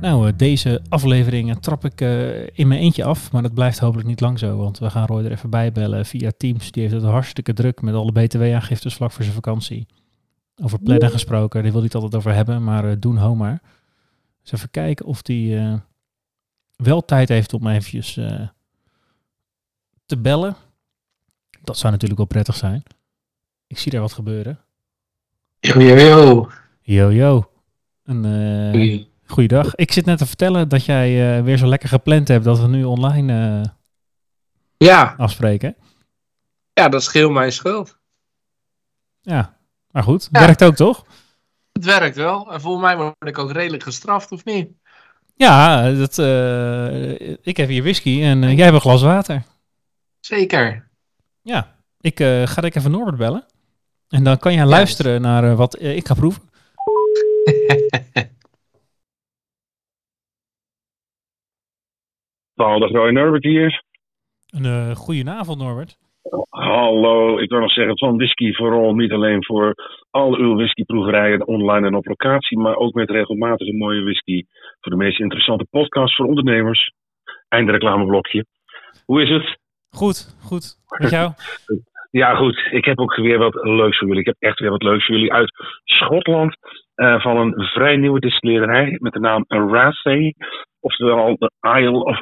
Nou, eh, deze aflevering trap ik eh, in mijn eentje af, maar dat blijft hopelijk niet lang zo, want we gaan Roy er even bij bellen via Teams. Die heeft het hartstikke druk met alle btw-aangiftes vlak voor zijn vakantie. Over plannen gesproken, die wil hij het altijd over hebben, maar uh, doen ho maar. Dus even kijken of hij wel tijd heeft om eventjes te bellen. Dat zou natuurlijk wel prettig zijn. Ik zie daar wat gebeuren. Yo, yo, yo. Yo, yo. Een, Goeiedag. Ik zit net te vertellen dat jij uh, weer zo lekker gepland hebt dat we nu online uh, ja. afspreken. Ja, dat scheelt mijn schuld. Ja, maar goed. Ja. Werkt ook toch? Het werkt wel. En volgens mij word ik ook redelijk gestraft, of niet? Ja, dat, uh, ik heb hier whisky en jij hebt een glas water. Zeker. Ja, ik ga ik even Norbert bellen. En dan kan jij luisteren naar wat ik ga proeven. Roy Norbert hier. Een uh, goedenavond Norbert. Hallo, ik wil nog zeggen van whisky vooral niet alleen voor al uw whiskyproeverijen online en op locatie, maar ook met regelmatig een mooie whisky voor de meest interessante podcast voor ondernemers. Einde reclameblokje. Hoe is het? Goed, goed. Met jou? ja, goed. Ik heb ook weer wat leuks voor jullie. Ik heb echt weer wat leuks voor jullie uit Schotland. Uh, van een vrij nieuwe distillerij met de naam Rassay oftewel de Isle of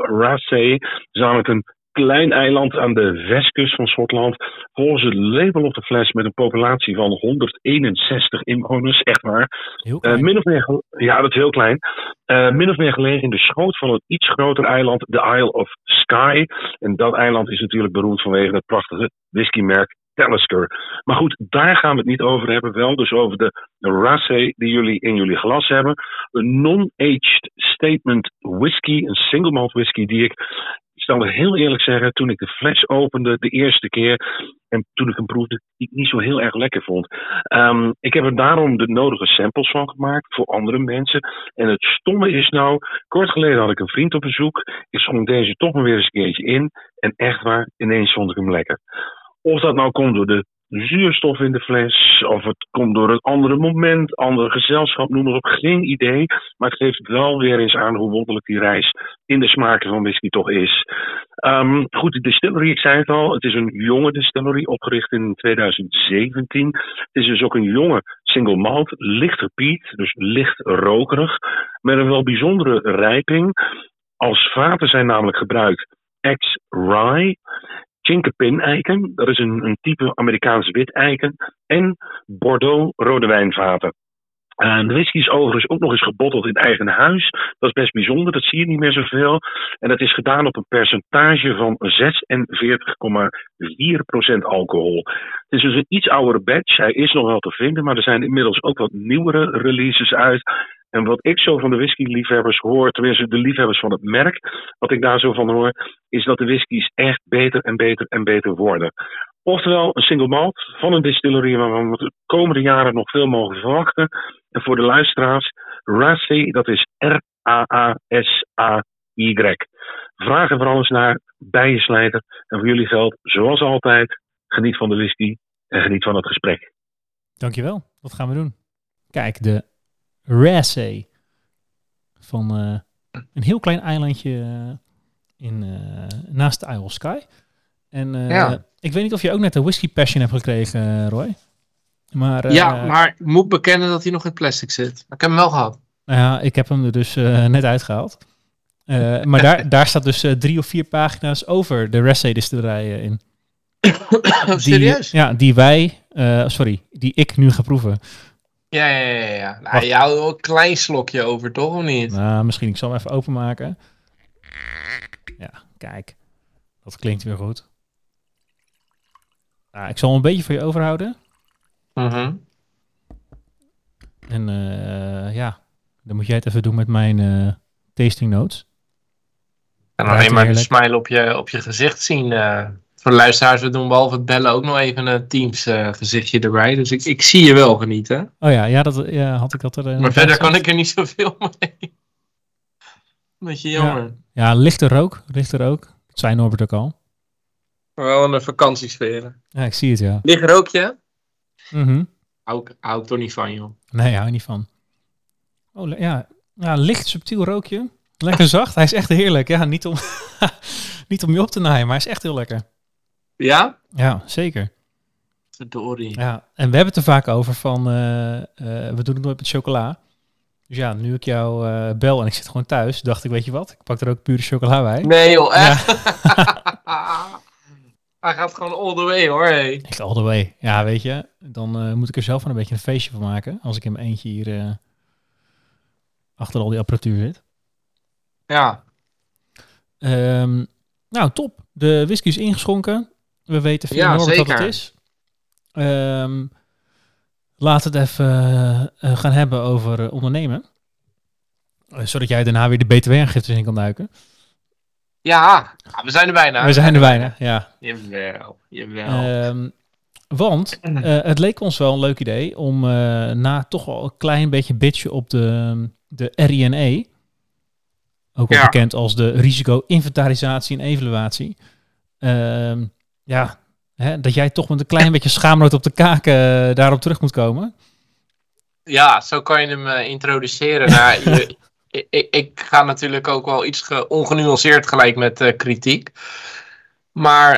is namelijk een klein eiland aan de westkust van Schotland. Volgens het label op de fles met een populatie van 161 inwoners, echt waar. Uh, min of meer, ja, dat is heel klein. Uh, min of meer gelegen in de schoot van een iets groter eiland, de Isle of Skye. En dat eiland is natuurlijk beroemd vanwege het prachtige whiskymerk Talisker. Maar goed, daar gaan we het niet over hebben. Wel dus over de Rassay die jullie in jullie glas hebben. Een non-aged statement whisky, een single malt whisky die ik, ik zal het heel eerlijk zeggen, toen ik de fles opende de eerste keer en toen ik hem proefde, die ik niet zo heel erg lekker vond. Um, ik heb er daarom de nodige samples van gemaakt voor andere mensen. En het stomme is nou, kort geleden had ik een vriend op bezoek. Ik schonk deze toch maar weer eens een keertje in. En echt waar, ineens vond ik hem lekker. Of dat nou komt door de zuurstof in de fles, of het komt door een andere moment, andere gezelschap, noem maar op, geen idee. Maar het geeft wel weer eens aan hoe wonderlijk die reis in de smaken van whisky toch is. Um, goed, de distillery, ik zei het al, het is een jonge distillery, opgericht in 2017. Het is dus ook een jonge single malt, licht gepiet, dus licht rokerig, met een wel bijzondere rijping. Als vaten zijn namelijk gebruikt ex-rye Chinkapin-eiken, dat is een, een type Amerikaans wit-eiken, en Bordeaux rode wijnvaten. Uh, de whisky is overigens ook nog eens gebotteld in eigen huis. Dat is best bijzonder, dat zie je niet meer zoveel. En dat is gedaan op een percentage van 46,4% alcohol. Het is dus een iets oudere batch. Hij is nog wel te vinden, maar er zijn inmiddels ook wat nieuwere releases uit. En wat ik zo van de whisky-liefhebbers hoor, tenminste de liefhebbers van het merk, wat ik daar zo van hoor, is dat de whiskies echt beter en beter en beter worden. Oftewel een single malt van een distillery waar we de komende jaren nog veel mogen verwachten. En voor de luisteraars, Rassay, dat is R-A-A-S-A-Y. Vraag er vooral eens naar bij je slijter. En voor jullie geldt, zoals altijd, geniet van de whisky en geniet van het gesprek. Dankjewel, wat gaan we doen? Kijk, de Rassay van uh, een heel klein eilandje uh, in, uh, naast de Isle of Sky. En ja. ik weet niet of je ook net een whisky passion hebt gekregen, Roy. Maar, ja, maar ik moet bekennen dat hij nog in plastic zit. Ik heb hem wel gehad. Nou ja, ik heb hem er dus net uitgehaald. maar daar, daar staat dus drie of vier pagina's over de Rassay distillery in. die, Serieus? Ja, die wij, sorry, die ik nu ga proeven. Ja, ja, ja. ja. Nou, jou een klein slokje over, toch? Of niet? Nou, misschien. Ik zal hem even openmaken. Ja, kijk. Dat klinkt weer goed. Nou, ik zal hem een beetje voor je overhouden. Mm En uh, ja, Dan moet jij het even doen met mijn eh, tasting notes. En alleen maar de heerlijk. smile op je, op je gezicht zien. eh. Voor de luisteraars, we doen behalve het bellen ook nog even een Teams eh, gezichtje erbij. Dus ik, ik zie je wel genieten. Oh ja, ja, dat ja, had ik dat er. eh, Maar verder kan ik er niet zoveel mee. Beetje jammer. Ja, lichte rook. Lichte rook. Dat zei Norbert ook al. Maar wel in de vakantiesfeer. Ja, ik zie het, ja. Licht rookje? Mhm. Hou, ik- hou ik toch niet van, joh. Nee, hou je niet van. Oh, ja. ja, licht subtiel rookje. Lekker zacht. Hij is echt heerlijk. Ja, niet om, niet om je op te naaien, maar hij is echt heel lekker. Ja? Ja, zeker. Verdorie. Ja, en we hebben het er vaak over van, eh, eh, we doen het nooit met chocola. Dus ja, nu ik jou eh, bel en ik zit gewoon thuis, dacht ik, weet je wat, ik pak er ook pure chocola bij. Nee joh, echt? Hij gaat gewoon all the way hoor. Hey. Ik all the way. Ja, weet je, dan moet ik er zelf van een beetje een feestje van maken, als ik in mijn eentje hier achter al die apparatuur zit. Ja. Ehm, nou, top. De whisky is ingeschonken. We weten via Ja, Norbert wat het is. Ehm, laten we het even eh, gaan hebben over eh, ondernemen. Eh, zodat jij daarna weer de btw-aangiftes in kan duiken. Ja, ja, we zijn er bijna. We zijn er bijna, ja. Jawel, jawel. Ehm, want het leek ons wel een leuk idee om na toch wel een klein beetje bitchen op de, de RINE, ook wel Ja. bekend als de risico-inventarisatie en evaluatie, ehm, ja, hè, dat jij toch met een klein beetje schaamrood op de kaak eh, daarop terug moet komen. Ja, zo kan je hem eh, introduceren. Nou, je- ik, ik, ga natuurlijk ook wel iets ge- ongenuanceerd gelijk met eh, kritiek. Maar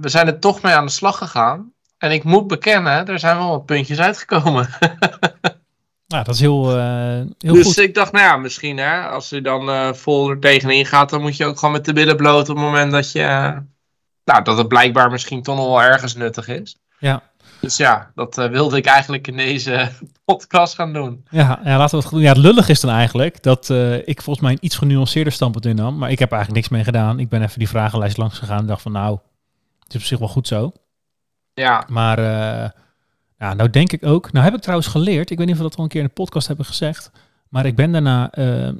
we zijn er toch mee aan de slag gegaan. En ik moet bekennen, er zijn wel wat puntjes uitgekomen. Nou, dat is heel, eh, heel dus goed. ik dacht, nou ja, misschien hè, als je dan eh, vol er tegenin gaat, dan moet je ook gewoon met de billen bloot op het moment dat je, nou, dat het blijkbaar misschien toch nog wel ergens nuttig is. Ja. Dus ja, dat eh, wilde ik eigenlijk in deze podcast gaan doen. Ja, ja, laten we het goed doen. Ja, het lullig is dan eigenlijk dat eh, ik volgens mij een iets genuanceerder standpunt innam. Maar ik heb eigenlijk niks mee gedaan. Ik ben even die vragenlijst langs gegaan en dacht van nou, het is op zich wel goed zo. Ja, Maar eh, ja, nou denk ik ook. Nou heb ik trouwens geleerd. Ik weet niet of we dat al een keer in de podcast hebben gezegd. Maar ik ben daarna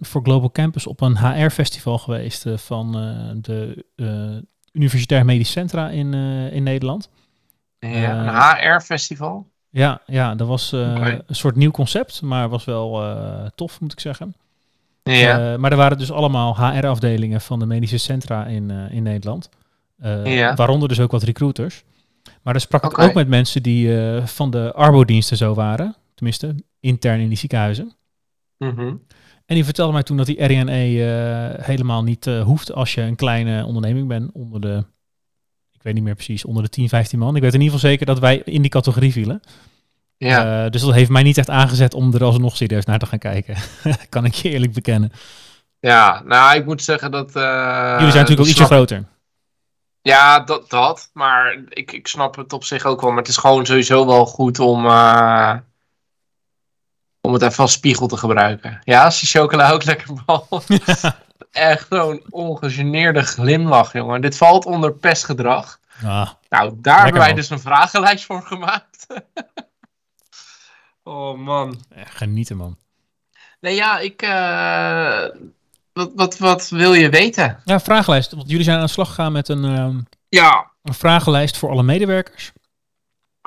voor Global Campus op een HR-festival geweest van de Universitair Medisch Centra in, eh, in Nederland. ja Eh, een HR-festival. Ja, ja, dat was eh, een soort nieuw concept, maar was wel tof, moet ik zeggen. Ja. Maar er waren dus allemaal HR-afdelingen van de medische centra in, in Nederland. Ja. Waaronder dus ook wat recruiters. Maar daar sprak ik ook met mensen die van de arbodiensten zo waren. Tenminste, intern in die ziekenhuizen. Mhm. En die vertelden mij toen dat die RNE eh, helemaal niet eh, hoeft als je een kleine onderneming bent onder de, ik weet niet meer precies, onder de 10, 15 man. Ik weet in ieder geval zeker dat wij in die categorie vielen. ja. Eh, dus dat heeft mij niet echt aangezet om er alsnog serieus naar te gaan kijken. kan ik je eerlijk bekennen. ja, nou, ik moet zeggen dat... Jullie zijn natuurlijk ook ik ietsje groter. Ja, dat, dat. Maar ik, ik snap het op zich ook wel. Maar het is gewoon sowieso wel goed om... om het even als spiegel te gebruiken. Ja, als die chocola ook lekker valt. Echt zo'n ongegeneerde glimlach, jongen. Dit valt onder pestgedrag. Ah, Nou, daar hebben wij dus een vragenlijst voor gemaakt. oh man. genieten man. Nee, ja, ik. eh, wat, wat, wat wil je weten? Ja, vragenlijst. Want jullie zijn aan de slag gegaan met een, ehm, Ja, een vragenlijst voor alle medewerkers.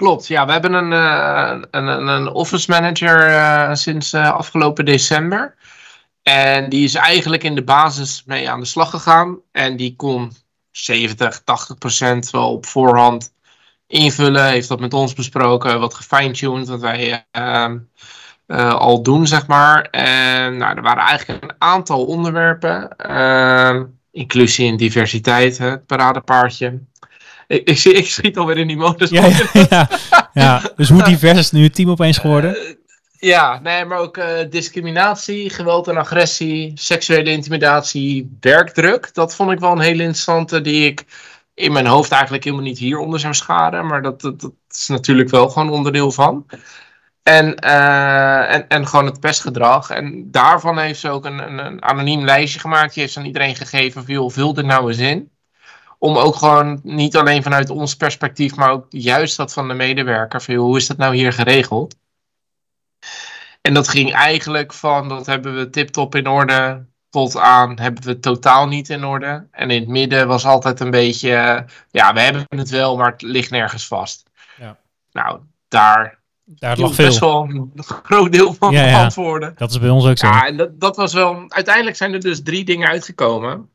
Klopt. Ja, we hebben een, eh, een, een, office manager eh, sinds eh, afgelopen december. En die is eigenlijk in de basis mee aan de slag gegaan. En die kon 70, 80 procent wel op voorhand invullen. Heeft dat met ons besproken, wat gefine-tuned, wat wij ehm, eh, al doen, zeg maar. En nou, er waren eigenlijk een aantal onderwerpen. ehm, inclusie en diversiteit, het paradepaardje. Ik, ik, zie- ik schiet alweer in die modus. Ja, ja, ja, ja. Dus hoe divers is nu het team opeens geworden? Eh, ja, nee, maar ook eh, discriminatie, geweld en agressie, seksuele intimidatie, werkdruk. Dat vond ik wel een hele interessante die ik in mijn hoofd eigenlijk helemaal niet hieronder zou scharen. Maar dat, dat, dat is natuurlijk wel gewoon onderdeel van. En, eh, en, en gewoon het pestgedrag. En daarvan heeft ze ook een, een, een anoniem lijstje gemaakt. Die heeft aan iedereen gegeven joh, vul dit nou eens in. Om ook gewoon niet alleen vanuit ons perspectief, maar ook juist dat van de medewerker. Van, joh, hoe is dat nou hier geregeld? En dat ging eigenlijk van, dat hebben we tip-top in orde, tot aan hebben we het totaal niet in orde. En in het midden was altijd een beetje, eh, ja, we hebben het wel, maar het ligt nergens vast. Ja. Nou, daar Daar lag veel. best wel een groot deel van Ja, de ja. antwoorden. Dat is bij ons ook zo. Ja, en dat, dat was wel. Uiteindelijk zijn er dus drie dingen uitgekomen.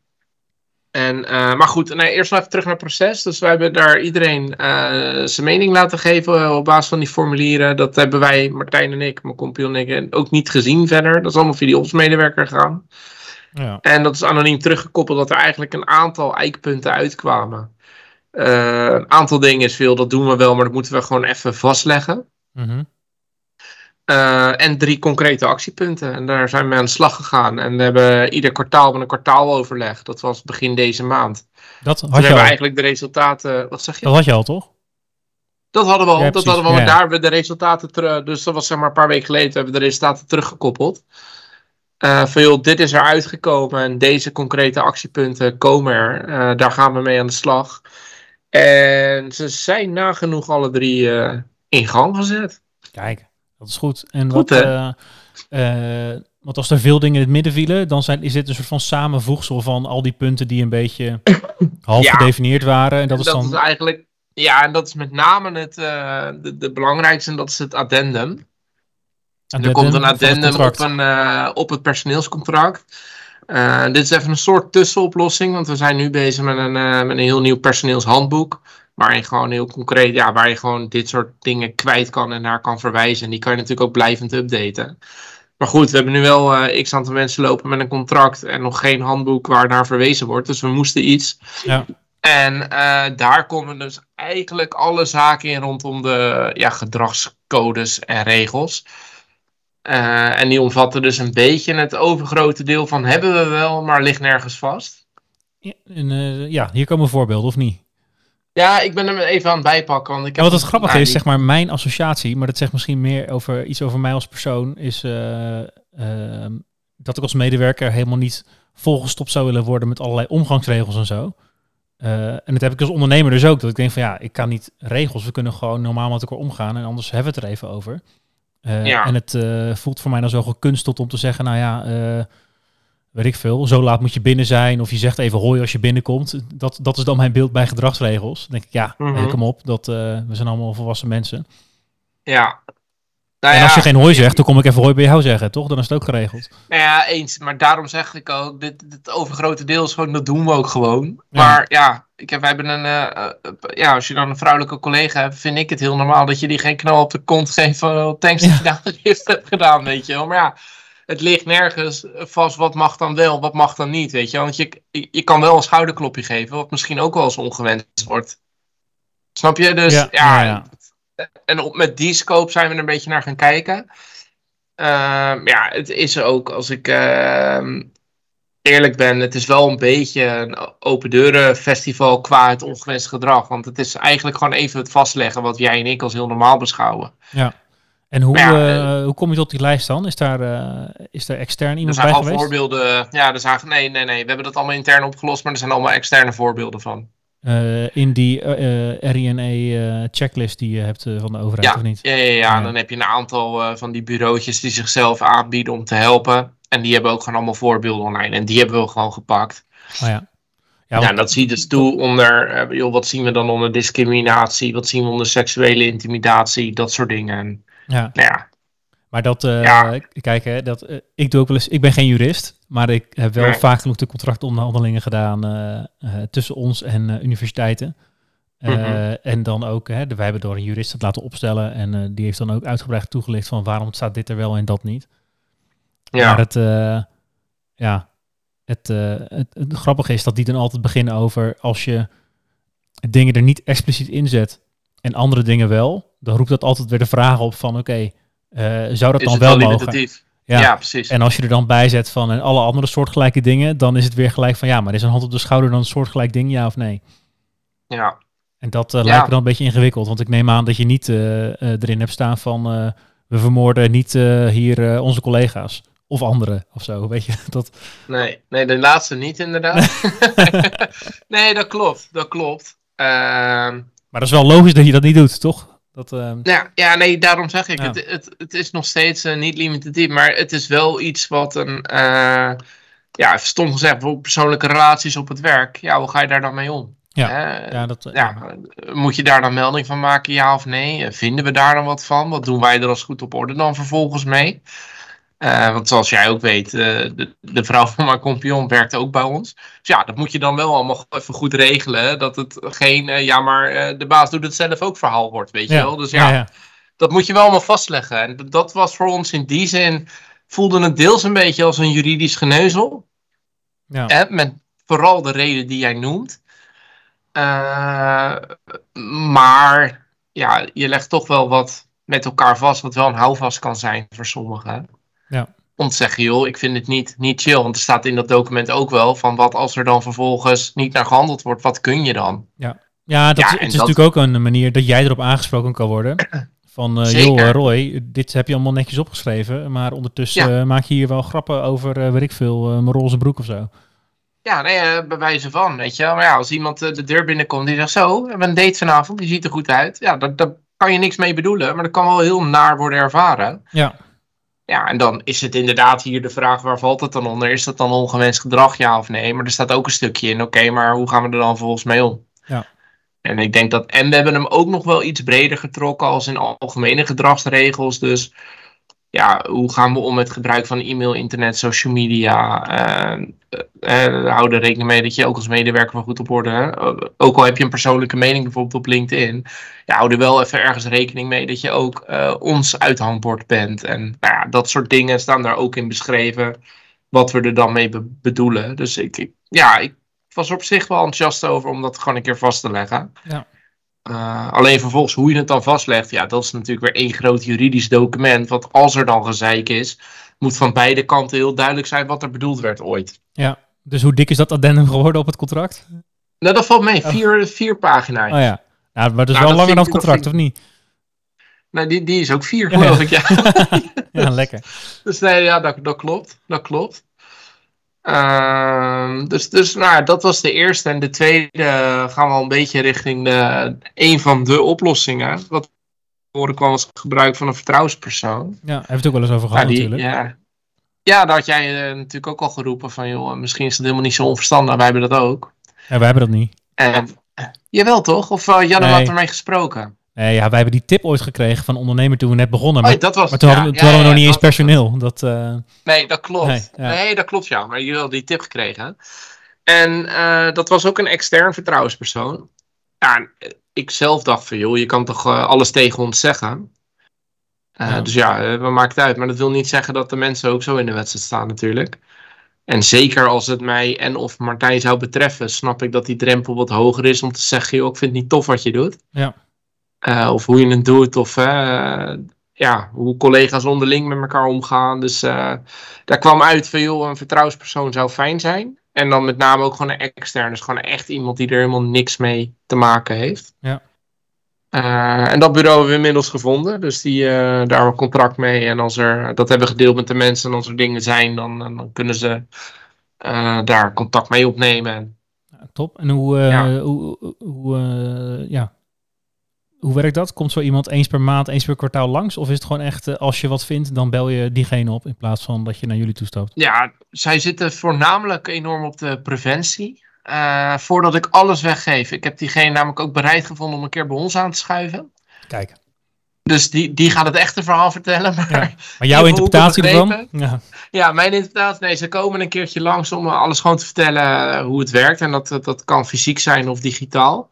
En, eh, maar goed, nee, eerst nog even terug naar het proces. Dus wij hebben daar iedereen eh, zijn mening laten geven op basis van die formulieren. Dat hebben wij, Martijn en ik, mijn compagnon en ik, ook niet gezien verder. Dat is allemaal via die opsmedewerker gegaan. Ja. En dat is anoniem teruggekoppeld dat er eigenlijk een aantal eikpunten uitkwamen. Eh, een aantal dingen is veel, dat doen we wel, maar dat moeten we gewoon even vastleggen. Mhm. Eh, en drie concrete actiepunten. En daar zijn we aan de slag gegaan. En we hebben ieder kwartaal met een kwartaaloverleg. Dat was begin deze maand. Dat Toen had je hebben we al. eigenlijk de resultaten. Wat zeg je? Dat had je al, toch? Dat hadden we al. Ja, dat hadden we al. Ja. Daar hebben we de resultaten terug. Dus dat was zeg maar een paar weken geleden. Hebben we de resultaten teruggekoppeld. Eh van joh, dit is er uitgekomen. En deze concrete actiepunten komen er. Eh, daar gaan we mee aan de slag. En ze zijn nagenoeg alle drie in gang gezet. Kijk, dat is goed. En Goed, wat, hè? eh, eh, want als er veel dingen in het midden vielen, dan zijn, is dit een soort van samenvoegsel van al die punten die een beetje half Ja. gedefinieerd waren. En dat, dat is dan. eigenlijk, ja, en dat is met name het, eh, de, de belangrijkste, en dat is het addendum. er komt een het addendum op, een, op het personeelscontract. Dit is even een soort tussenoplossing, want we zijn nu bezig met een, met een heel nieuw personeelshandboek. Waarin gewoon heel concreet, ja, waar je gewoon dit soort dingen kwijt kan en naar kan verwijzen. En die kan je natuurlijk ook blijvend updaten. Maar goed, we hebben nu wel eh, x aantal mensen lopen met een contract en nog geen handboek waar naar verwezen wordt. Dus we moesten iets. Ja. En eh, daar komen dus eigenlijk alle zaken in rondom de ja, gedragscodes en regels. Eh, en die omvatten dus een beetje het overgrote deel van hebben we wel, maar ligt nergens vast. Ja, en, ja, hier komen voorbeelden, of niet? Ja, ik ben hem even aan het bijpakken. Want ik Ja, wat het grappige nou, is, zeg maar, mijn associatie, maar dat zegt misschien meer over iets over mij als persoon, is eh, ehm, dat ik als medewerker helemaal niet volgestopt zou willen worden met allerlei omgangsregels en zo. Eh, en dat heb ik als ondernemer dus ook. Dat ik denk van ja, ik kan niet regels. We kunnen gewoon normaal met elkaar omgaan en anders hebben we het er even over. Eh, Ja. En het voelt voor mij dan zo gekunsteld om te zeggen, nou ja, weet ik veel, zo laat moet je binnen zijn. Of je zegt even hoi als je binnenkomt. Dat, dat is dan mijn beeld bij gedragsregels. Dan denk ik, ja, Mhm. eh, kom op, dat, eh, we zijn allemaal volwassen mensen. Ja. Nou en ja, als je geen hoi zegt, dan kom ik even hoi bij jou zeggen, toch? Dan is het ook geregeld. Nou ja, eens. Maar daarom zeg ik ook, dit, dit overgrote deel is gewoon, dat doen we ook gewoon. Ja. Maar ja, ik heb, wij hebben een, eh, ja, als je dan een vrouwelijke collega hebt, vind ik het heel normaal dat je die geen knal op de kont geeft van, oh, thanks dat je dat hebt gedaan, weet je wel. Maar ja, het ligt nergens vast wat mag dan wel, wat mag dan niet, weet je. Want je, je, kan wel een schouderklopje geven, wat misschien ook wel eens ongewenst wordt. Snap je? Dus Ja, ja, ja, ja. en op, met die scope zijn we er een beetje naar gaan kijken. Ehm, ja, het is ook, als ik ehm, eerlijk ben, het is wel een beetje een open deuren festival qua het ongewenst gedrag. Want het is eigenlijk gewoon even het vastleggen wat jij en ik als heel normaal beschouwen. En hoe, ja, eh, hoe kom je tot die lijst dan? Is daar, eh, is daar extern Er iemand zijn bij al geweest? voorbeelden. Ja, er zijn, nee, nee, nee. We hebben dat allemaal intern opgelost, maar er zijn allemaal externe voorbeelden van. Eh, in die eh RINE-checklist die je hebt eh, van de overheid, Ja, of niet? ja, ja, ja, dan heb je een aantal eh, van die bureautjes die zichzelf aanbieden om te helpen. En die hebben ook gewoon allemaal voorbeelden online. En die hebben we gewoon gepakt. Oh, ja. Ja, want- dat zie je dus toe onder, eh, joh, wat zien we dan onder discriminatie? Wat zien we onder seksuele intimidatie? Dat soort dingen. Ja. nou ja, Maar dat, Ja. kijk, hè, dat, eh, ik doe ook wel eens, ik ben geen jurist, maar ik heb wel Nee. vaak genoeg de contractonderhandelingen gedaan eh, tussen ons en universiteiten. Mhm. En dan ook, hè, de- wij hebben door een jurist het laten opstellen en die heeft dan ook uitgebreid toegelicht van waarom staat dit er wel en dat niet. ja. Maar het, ja, het, het, het grappige is dat die dan altijd beginnen over als je dingen er niet expliciet inzet en andere dingen wel, dan roept dat altijd weer de vraag op van oké, eh, zou dat is dan wel mogen? Ja. Ja. precies. En als je er dan bij zet van en alle andere soortgelijke dingen, dan is het weer gelijk van ja, maar is een hand op de schouder dan een soortgelijk ding, ja of nee? Ja. En dat eh, Ja. lijkt me dan een beetje ingewikkeld, want ik neem aan dat je niet eh, erin hebt staan van we vermoorden niet hier onze collega's of anderen of zo, weet je? Dat, Nee, nee, de laatste niet inderdaad. nee, dat klopt. Dat klopt. Ehm, maar dat is wel logisch dat je dat niet doet, toch? Dat, ehm, Ja, ja, nee, daarom zeg ik, Ja. het, het, het is nog steeds eh, niet limitatief, maar het is wel iets wat een, eh, ja, even stom gezegd, persoonlijke relaties op het werk, ja, hoe ga je daar dan mee om? Ja. Ja, dat, ja, eh, moet je daar dan melding van maken, ja of nee? Vinden we daar dan wat van? Wat doen wij er als goed op orde dan vervolgens mee? Eh, want zoals jij ook weet, eh, de, de vrouw van mijn compagnon werkt ook bij ons. Dus ja, dat moet je dan wel allemaal even goed regelen. Dat het geen, eh, ja maar de baas doet het zelf ook verhaal wordt, weet je wel. Dus ja, ja, ja. dat moet je wel allemaal vastleggen. En dat was voor ons in die zin, voelde het deels een beetje als een juridisch geneuzel. Ja. Met vooral de reden die jij noemt. Maar ja, je legt toch wel wat met elkaar vast, wat wel een houvast kan zijn voor sommigen. Ja. Om te zeggen, joh, ik vind het niet, niet chill. Want er staat in dat document ook wel van wat als er dan vervolgens niet naar gehandeld wordt, wat kun je dan? Ja, dat Ja, is, en het is dat- natuurlijk ook een manier dat jij erop aangesproken kan worden. Van, Zeker. joh Roy, dit heb je allemaal netjes opgeschreven, maar ondertussen Ja. maak je hier wel grappen over, eh weet ik veel, eh, mijn roze broek of zo. Ja, nee, bij wijze van, weet je wel. Maar ja, als iemand de deur binnenkomt die zegt zo, we hebben een date vanavond, die ziet er goed uit. Ja, daar, daar kan je niks mee bedoelen, maar dat kan wel heel naar worden ervaren. Ja, Ja, en dan is het inderdaad hier de vraag, waar valt het dan onder? Is dat dan ongewenst gedrag, ja of nee? Maar er staat ook een stukje in, oké, maar hoe gaan we er dan vervolgens mee om? Ja. En ik denk dat, en we hebben hem ook nog wel iets breder getrokken als in algemene gedragsregels. Dus ja, hoe gaan we om met gebruik van e-mail, internet, social media? eh, eh, hou er rekening mee dat je ook als medewerker wel goed op orde. hè. Eh, ook al heb je een persoonlijke mening bijvoorbeeld op LinkedIn. Ja, hou er wel even ergens rekening mee dat je ook ons uithangbord bent. En nou ja, dat soort dingen staan daar ook in beschreven. Wat we er dan mee be- bedoelen. Dus ik, ik- ja, ik was er op zich wel enthousiast over om dat gewoon een keer vast te leggen. Ja. Eh, alleen vervolgens hoe je het dan vastlegt, ja, dat is natuurlijk weer één groot juridisch document. Want als er dan gezeik is, moet van beide kanten heel duidelijk zijn wat er bedoeld werd ooit. ja. Dus hoe dik is dat addendum geworden op het contract? Nou, dat valt mee. Oh. Vier, vier pagina's. Oh ja. ja maar dat is Nou, wel dat langer dan het contract, of niet? Nou, die, die is ook vier, Ja, geloof ik. Ja. Ja, lekker. Dus nee, ja, dat, dat klopt. Dat klopt. Ehm, dus dus nou, dat was de eerste. En de tweede eh, gaan we al een beetje richting de, een van de oplossingen. Wat horen kwam als gebruik van een vertrouwenspersoon. Ja, hebben we het ook wel eens over gehad die, natuurlijk. ja. ja, daar had jij eh, natuurlijk ook al geroepen van, joh, misschien is het helemaal niet zo onverstandig. Wij hebben dat ook. Ja, wij hebben dat niet. En, eh, jawel toch? Of uh, Janne Nee. had ermee gesproken? Nee, ja, wij hebben die tip ooit gekregen van ondernemer toen we net begonnen. Maar, Oh, dat was maar toen hadden we, ja. toen hadden we Ja, nog niet eens personeel. Dat, eh, Nee, dat klopt. Nee, dat klopt ja. Maar jullie hadden die tip gekregen. En eh, dat was ook een extern vertrouwenspersoon. Ja, eh, ik zelf dacht van, joh, je kan toch eh, alles tegen ons zeggen. Eh. Dus ja, eh, we het uit. Maar dat wil niet zeggen dat de mensen ook zo in de wedstrijd staan natuurlijk. En zeker als het mij en of Martijn zou betreffen, snap ik dat die drempel wat hoger is om te zeggen, joh, ik vind het niet tof wat je doet. Ja. Eh, of hoe je het doet, of eh, ja, hoe collega's onderling met elkaar omgaan. Dus eh, daar kwam uit van, joh, een vertrouwenspersoon zou fijn zijn. En dan met name ook gewoon een extern. Dus gewoon echt iemand die er helemaal niks mee te maken heeft. Ja. En dat bureau hebben we inmiddels gevonden. Dus die, daar hebben we een contract mee. En als er, dat hebben we gedeeld met de mensen. En als er dingen zijn, dan, dan kunnen ze daar contact mee opnemen. top. En hoe, Ja. hoe, hoe, hoe, ja. Hoe werkt dat? Komt zo iemand eens per maand, eens per kwartaal langs? Of is het gewoon echt, eh, als je wat vindt, dan bel je diegene op in plaats van dat je naar jullie toestapt? Ja, zij zitten voornamelijk enorm op de preventie. Eh, voordat ik alles weggeef. Ik heb diegene namelijk ook bereid gevonden om een keer bij ons aan te schuiven. Kijk. Dus die, die gaat het echte verhaal vertellen. Maar ja, Maar jouw interpretatie ervan? Ja. mijn interpretatie. Nee, ze komen een keertje langs om alles gewoon te vertellen eh, hoe het werkt. En dat, dat, dat kan fysiek zijn of digitaal.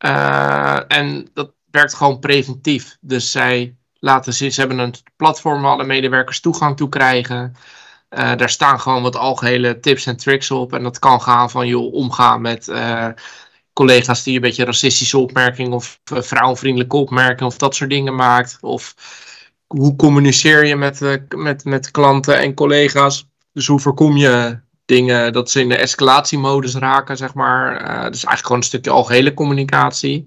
Eh, en dat werkt gewoon preventief. Dus zij laten zien, ze hebben een platform waar alle medewerkers toegang toe krijgen. Eh, daar staan gewoon wat algehele tips en tricks op. En dat kan gaan van joh, omgaan met eh, collega's die een beetje racistische opmerkingen of eh, vrouwenvriendelijke opmerkingen of dat soort dingen maakt. Of hoe communiceer je met, met, met klanten en collega's. Dus hoe voorkom je dingen dat ze in de escalatiemodus raken, zeg maar. Dus eigenlijk gewoon een stukje algehele communicatie.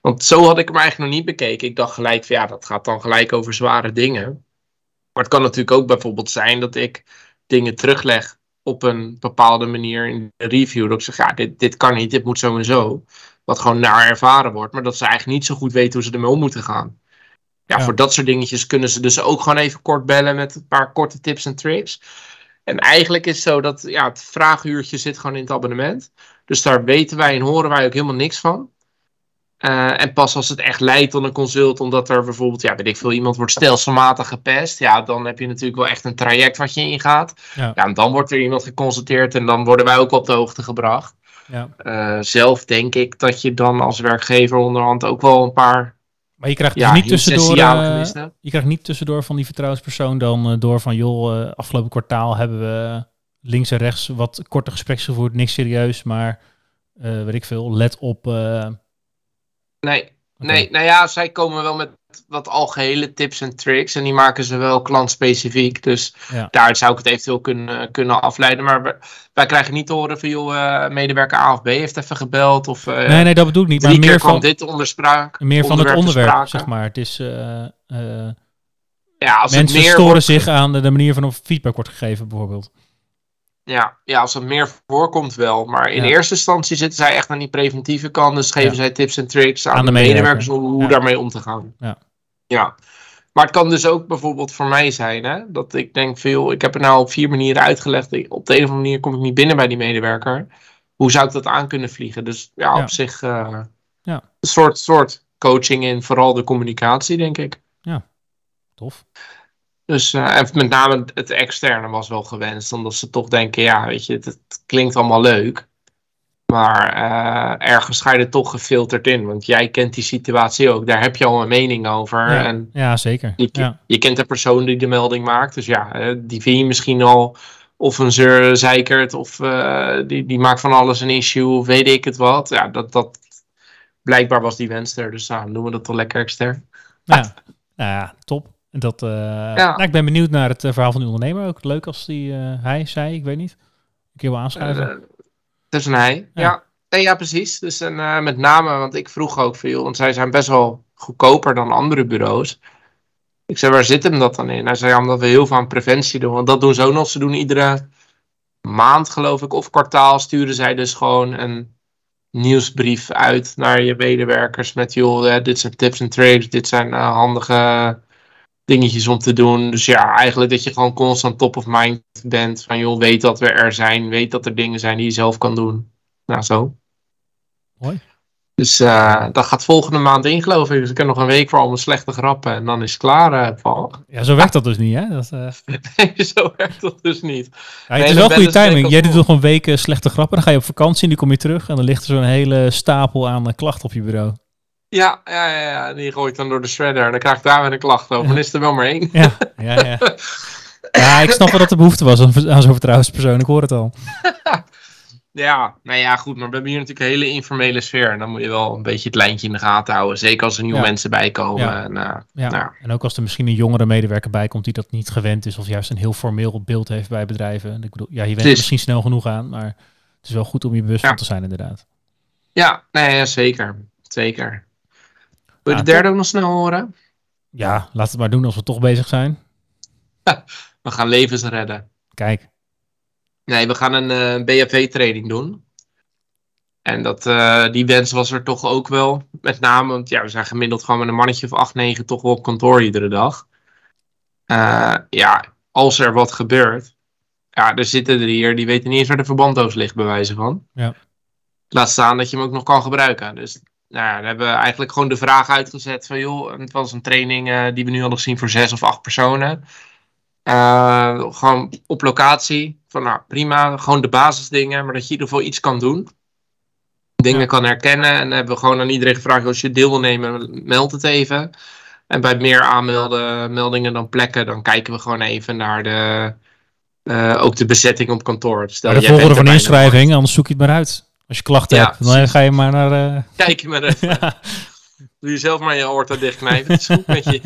Want zo had ik hem eigenlijk nog niet bekeken. Ik dacht gelijk van ja, dat gaat dan gelijk over zware dingen. Maar het kan natuurlijk ook bijvoorbeeld zijn dat ik dingen terugleg op een bepaalde manier in de review. Dat ik zeg, ja, dit, dit kan niet, dit moet zo en zo. Wat gewoon naar ervaren wordt. Maar dat ze eigenlijk niet zo goed weten hoe ze ermee om moeten gaan. Ja, Ja. voor dat soort dingetjes kunnen ze dus ook gewoon even kort bellen met een paar korte tips en tricks. En eigenlijk is het zo dat ja, het vraaguurtje zit gewoon in het abonnement. Dus daar weten wij en horen wij ook helemaal niks van. Eh, en pas als het echt leidt tot een consult, omdat er bijvoorbeeld, ja, weet ik veel, iemand wordt stelselmatig gepest. Ja, dan heb je natuurlijk wel echt een traject wat je ingaat. Ja. Ja, en dan wordt er iemand geconsulteerd en dan worden wij ook op de hoogte gebracht. Ja. Eh, zelf denk ik dat je dan als werkgever onderhand ook wel een paar Maar je krijgt ja, dus niet tussendoor, eh, je krijgt niet tussendoor van die vertrouwenspersoon dan eh, door van joh, eh, afgelopen kwartaal hebben we links en rechts wat korte gesprekken gevoerd, niks serieus, maar weet ik veel, let op. Nee, nee, nou ja, zij komen wel met wat algehele tips en tricks en die maken ze wel klantspecifiek. Dus Ja. daar zou ik het eventueel kunnen, kunnen afleiden. Maar wij, wij krijgen niet te horen van, joh, eh, medewerker A of B heeft even gebeld. Of eh, Nee, nee, dat bedoel ik niet. Maar meer van, dit onderspraak. meer van het onderwerp zeg maar. Het is, eh, Ja, als het mensen meer storen wordt- zich aan de, de manier waarop feedback wordt gegeven, bijvoorbeeld. Ja, ja, als het meer voorkomt wel. Maar in Ja. eerste instantie zitten zij echt aan die preventieve kant. Dus geven Ja. zij tips en tricks aan, Aan de, de medewerkers medewerker. hoe, Ja. daarmee om te gaan. Ja. ja. Maar het kan dus ook bijvoorbeeld voor mij zijn, hè, dat ik denk veel, ik heb het nou op vier manieren uitgelegd. Ik- Op de een of andere manier kom ik niet binnen bij die medewerker. Hoe zou ik dat aan kunnen vliegen? Dus ja, Ja. op zich eh, Ja. een soort, soort coaching in vooral de communicatie, denk ik. Tof. Dus eh, en met name het externe was wel gewenst. Omdat ze toch denken, ja, weet je, het, klinkt allemaal leuk. Maar eh, ergens ga je er toch gefilterd in. Want jij kent die situatie ook. Daar heb je al een mening over. Ja, En ja zeker. je, Ja. je kent de persoon die de melding maakt. Dus ja, eh, die vind je misschien al of een zeur zeikert. Of eh, die, die maakt van alles een issue. Of weet ik het wat. Ja, dat, dat, blijkbaar was die wens er. Dus nou, doen we dat toch lekker extern. Ja, nou ja, top. En Dat, eh, nou, ik ben benieuwd naar het eh, verhaal van de ondernemer. Ook leuk als die, eh, hij zei, ik weet niet. Een keer wel aanschuiven. Het is een hij. Ja. Ja, Nee, ja precies. Dus en, met name, want ik vroeg ook veel, want zij zijn best wel goedkoper dan andere bureaus. Ik zei, waar zit hem dat dan in? Hij zei, ja, omdat we heel veel aan preventie doen. Want dat doen ze ook nog. Ze doen iedere maand, geloof ik, of kwartaal sturen zij dus gewoon een nieuwsbrief uit naar je medewerkers met, joh, dit zijn tips en tricks, dit zijn handige dingetjes om te doen. Dus ja, eigenlijk dat je gewoon constant top of mind bent. Van joh, weet dat we er zijn. Weet dat er dingen zijn die je zelf kan doen. Nou, zo. Mooi. Dus eh, dat gaat volgende maand in, geloof ik. Dus ik heb nog een week voor al mijn slechte grappen. En dan is het klaar, eh, Paul. Ja, zo werkt dat dus niet, hè? Dat, eh, Nee, zo werkt dat dus niet. ja, het is dan wel goede sterk timing. Jij doet nog een week slechte grappen. Dan ga je op vakantie en die kom je terug. En dan ligt er zo'n hele stapel aan klachten op je bureau. Ja, ja, ja, ja, die gooit dan door de shredder. En dan krijg ik daar weer een klacht over. Dan is er wel maar één. Ja, ja, ja. Ja, ik snap wel dat er behoefte was aan, zo'n vertrouwenspersoon. Ik hoor het al. Ja, nou ja, goed. Maar we hebben hier natuurlijk een hele informele sfeer. En dan moet je wel een beetje het lijntje in de gaten houden. Zeker als er nieuwe Ja. mensen bijkomen. Ja. En, eh, Ja. Nou. En ook als er misschien een jongere medewerker bij komt die dat niet gewend is. Of juist een heel formeel beeld heeft bij bedrijven. Ik bedoel, ja, je bent er misschien snel genoeg aan. Maar het is wel goed om je bewust van te zijn inderdaad. ja, nee, ja, zeker. Zeker. Wil je de derde ook nog snel horen? Ja, laat het maar doen als we toch bezig zijn. We gaan levens redden. Kijk. Nee, we gaan een eh BFV-training doen. En dat, eh, die wens was er toch ook wel. Met name, want ja, we zijn gemiddeld gewoon met een mannetje of 8, 9 toch wel op kantoor iedere dag. Eh, ja, als er wat gebeurt. Ja, er zitten er hier, die weten niet eens waar de verbanddoos ligt, bij wijze van. Ja. Laat staan dat je hem ook nog kan gebruiken. Dus nou ja, dan hebben we eigenlijk gewoon de vraag uitgezet van joh, het was een training eh, die we nu hadden gezien voor zes of acht personen. Eh, gewoon op locatie. Van nou prima, gewoon de basisdingen, maar dat je in ieder geval iets kan doen. Dingen Ja. kan herkennen. En dan hebben we gewoon aan iedereen gevraagd: als je deel wil nemen, meld het even. En bij meer aanmelden, meldingen dan plekken, dan kijken we gewoon even naar de, eh, ook de bezetting op kantoor. Stel, Maar de volgorde van inschrijving, anders zoek je het maar uit. Als je klachten Ja, hebt, dan ga je maar naar... nog. Kijk je maar even. ja. Doe je zelf maar je oorta dichtknijpen. Het is goed met je.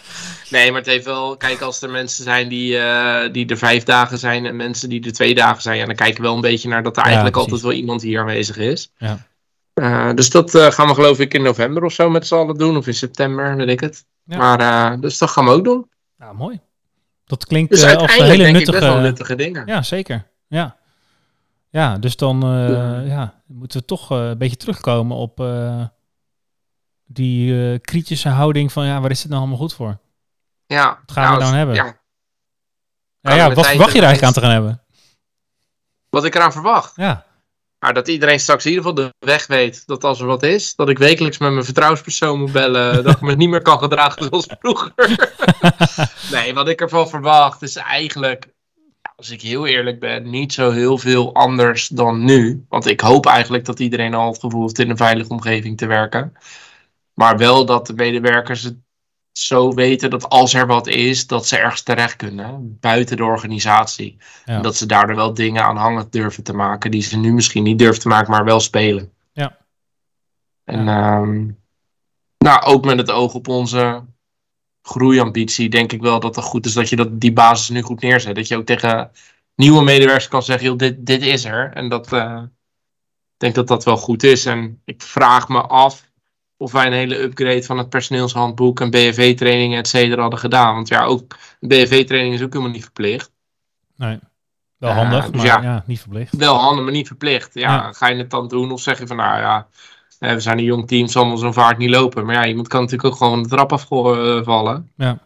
nee, maar het heeft wel... Kijk, als er mensen zijn die, eh, die er vijf dagen zijn... en mensen die er twee dagen zijn... Ja, dan kijken we wel een beetje naar dat er eigenlijk altijd wel iemand hier aanwezig is. Ja. Eh, dus dat gaan we geloof ik in november of zo met z'n allen doen. Of in september, weet ik het. Ja. Maar dus dat gaan we ook doen. Ja, mooi. Dat klinkt Dus als uiteindelijk hele denk ik best wel nuttige... nuttige dingen. Ja, zeker. Ja. Ja, dus dan eh, Ja. ja, moeten we toch eh, een beetje terugkomen op eh, die kritische houding van ja, waar is het nou allemaal goed voor? Ja. Wat gaan we Nou, dan hebben? Ja, Ja, wat verwacht je er en eigenlijk aan te gaan hebben? wat ik eraan verwacht. Ja, Maar dat iedereen straks in ieder geval de weg weet. Dat als er wat is, dat ik wekelijks met mijn vertrouwenspersoon moet bellen. dat ik me niet meer kan gedragen zoals vroeger. nee, wat ik ervan verwacht is eigenlijk, als ik heel eerlijk ben, niet zo heel veel anders dan nu. Want ik hoop eigenlijk dat iedereen al het gevoel heeft in een veilige omgeving te werken. Maar wel dat de medewerkers het zo weten dat als er wat is, dat ze ergens terecht kunnen. Buiten de organisatie. Ja. En dat ze daardoor wel dingen aanhangend durven te maken die ze nu misschien niet durven te maken, maar wel spelen. Ja. En ehm, nou, ook met het oog op onze groeiambitie, denk ik wel dat het goed is dat je dat, die basis nu goed neerzet. Dat je ook tegen nieuwe medewerkers kan zeggen, joh, dit, dit is er. En dat, eh, ik denk dat dat wel goed is. En ik vraag me af of wij een hele upgrade van het personeelshandboek en BFV-trainingen, et cetera, hadden gedaan. Want ja, ook BFV-training is ook helemaal niet verplicht. nee. Wel handig, dus maar ja. ja. niet verplicht. Wel handen, maar niet verplicht. Ja, Ja. Ga je het dan doen of zeg je van nou ja, we zijn een jong team, zal zo'n vaart niet lopen. Maar ja, iemand kan natuurlijk ook gewoon de trap afvallen. Ja.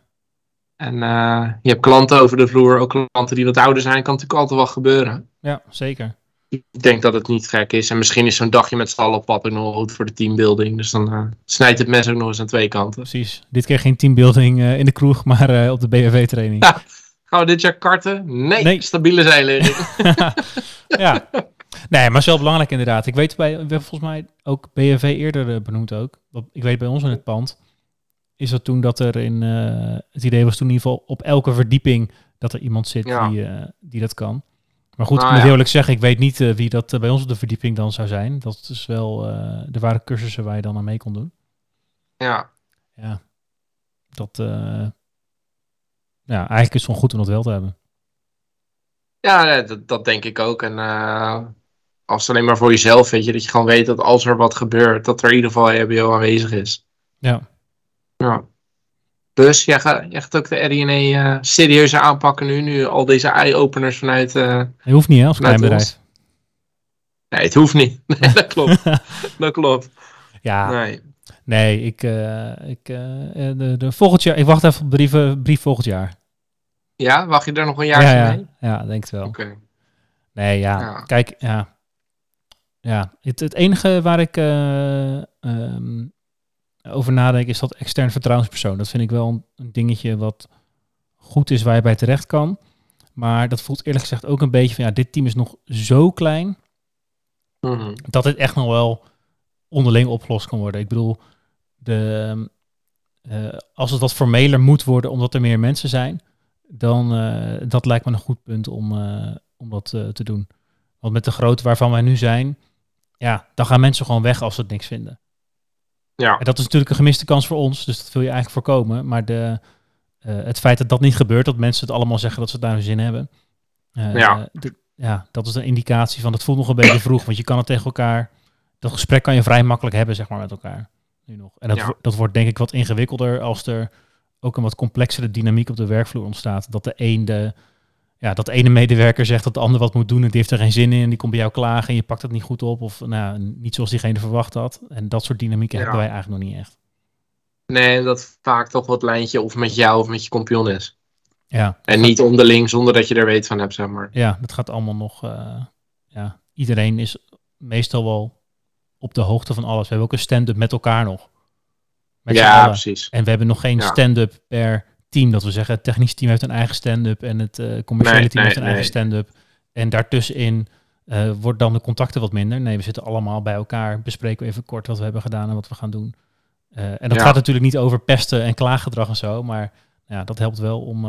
En eh, je hebt klanten over de vloer, ook klanten die wat ouder zijn, kan natuurlijk altijd wel gebeuren. Ja, zeker. Ik denk dat het niet gek is. En misschien is zo'n dagje met z'n allen op pad ook nog goed voor de teambuilding. Dus dan eh, snijdt het mes ook nog eens aan twee kanten. Precies. Dit keer geen teambuilding eh, in de kroeg, maar eh, op de BFV-training. Ja. Gaan we dit jaar karten? Nee, Nee. stabiele zijligging. ja. Nee, maar wel belangrijk inderdaad. Ik weet bij, we hebben volgens mij ook BFV eerder eh, benoemd ook. Ik weet bij ons in het pand, is dat toen dat er in, eh, het idee was toen in ieder geval op elke verdieping dat er iemand zit Ja. die, eh, die dat kan. Maar goed, Nou ik moet ja. eerlijk zeggen, ik weet niet wie dat bij ons op de verdieping dan zou zijn. Dat is wel, er waren cursussen waar je dan aan mee kon doen. ja. Ja, dat, ja, eigenlijk is het gewoon goed om dat wel te hebben. Ja, dat, dat denk ik ook. En als alleen maar voor jezelf, weet je, dat je gewoon weet dat als er wat gebeurt, dat er in ieder geval EHBO aanwezig is. Ja. Ja. Dus jij gaat, jij gaat ook de RINE eh serieuzer aanpakken nu, nu al deze eye-openers vanuit... eh, Je hoeft niet hè, als klein bedrijf. ons. Nee, het hoeft niet. Nee, dat klopt. dat klopt. Ja, Nee. Nee, ik, eh, ik eh, de, de volgend jaar. Ik wacht even op brieven, brief volgend jaar. Ja, wacht je daar nog een jaar ja, ja, mee? ja, denk het wel. Oké. Nee, ja, Ja. kijk, ja, ja. Het, het enige waar ik eh, ehm, over nadenk is dat extern vertrouwenspersoon. Dat vind ik wel een, dingetje wat goed is waar je bij terecht kan. Maar dat voelt eerlijk gezegd ook een beetje van ja, dit team is nog zo klein Mhm. dat dit echt nog wel onderling opgelost kan worden. Ik bedoel, de, eh, als het wat formeler moet worden omdat er meer mensen zijn, dan eh, dat lijkt me een goed punt om, om dat te doen. Want met de grootte waarvan wij nu zijn, ja, dan gaan mensen gewoon weg als ze het niks vinden. Ja. En dat is natuurlijk een gemiste kans voor ons, dus dat wil je eigenlijk voorkomen. Maar de, eh, het feit dat dat niet gebeurt, dat mensen het allemaal zeggen dat ze het naar hun zin hebben, eh, Ja. de- ja, dat is een indicatie van, dat voelt nog een beetje vroeg, want je kan het tegen elkaar, dat gesprek kan je vrij makkelijk hebben, zeg maar, met elkaar. Nu nog. En dat, Ja. dat wordt denk ik wat ingewikkelder als er ook een wat complexere dynamiek op de werkvloer ontstaat. Dat de een de, ja, dat ene medewerker zegt dat de ander wat moet doen en die heeft er geen zin in en die komt bij jou klagen en je pakt het niet goed op of nou, niet zoals diegene verwacht had. En dat soort dynamieken Ja. hebben wij eigenlijk nog niet echt. Nee, dat vaak toch wat lijntje of met jou of met je kompion is. Ja, En niet onderling zonder dat je er weet van hebt, zeg maar. ja dat gaat allemaal nog. eh, ja, iedereen is meestal wel op de hoogte van alles. We hebben ook een stand-up met elkaar nog. Met ja, precies. En we hebben nog geen Ja. stand-up per team. Dat we zeggen, het technisch team heeft een eigen stand-up en het eh, commerciële Nee, team heeft een nee, eigen stand-up. En daartussenin eh wordt dan de contacten wat minder. Nee, we zitten allemaal bij elkaar, bespreken we even kort wat we hebben gedaan en wat we gaan doen. Eh, en dat Ja. gaat natuurlijk niet over pesten en klaaggedrag en zo, maar ja, dat helpt wel om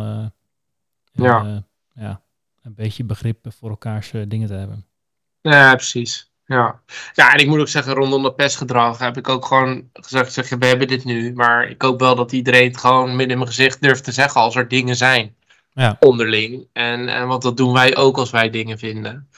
Ja. ja, een beetje begrip voor elkaars dingen te hebben. Ja, precies. Ja. ja, en ik moet ook zeggen, rondom dat pestgedrag heb ik ook gewoon gezegd, zeg, we hebben dit nu. Maar ik hoop wel dat iedereen het gewoon midden in mijn gezicht durft te zeggen als er dingen zijn. Ja. Onderling. En, en want dat doen wij ook als wij dingen vinden.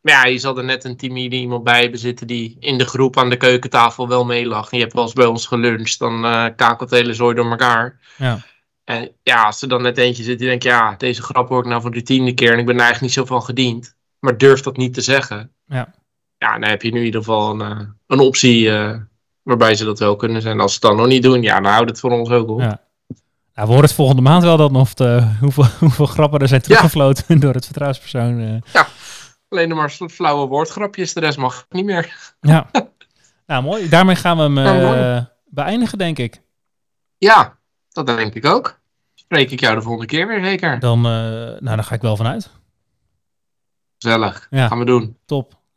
Maar ja, je zal er net een timide iemand bij hebben zitten die in de groep aan de keukentafel wel meelacht. En je hebt wel eens bij ons geluncht, dan eh kakelt hele zooi door elkaar. Ja. En ja, als er dan net eentje zit die denkt, ja, deze grap hoor ik nou voor de tiende keer en ik ben er eigenlijk niet zo van gediend. maar durft dat niet te zeggen. Ja. Ja, dan heb je nu in ieder geval een, eh, een optie eh, waarbij ze dat wel kunnen zijn. Als ze het dan nog niet doen, ja, dan houdt het voor ons ook op. Ja. Nou, we horen het volgende maand wel dan of de, hoeveel, hoeveel grappen er zijn teruggefloten door het vertrouwenspersoon. eh. Alleen nog maar flauwe woordgrapjes, de rest mag niet meer. Ja. nou, mooi. Daarmee gaan we hem Ja, beëindigen, denk ik. Ja, dat denk ik ook. Spreek ik jou de volgende keer weer zeker. Dan, nou, daar ga ik wel vanuit. Gezellig. Ja. Gaan we doen. Top.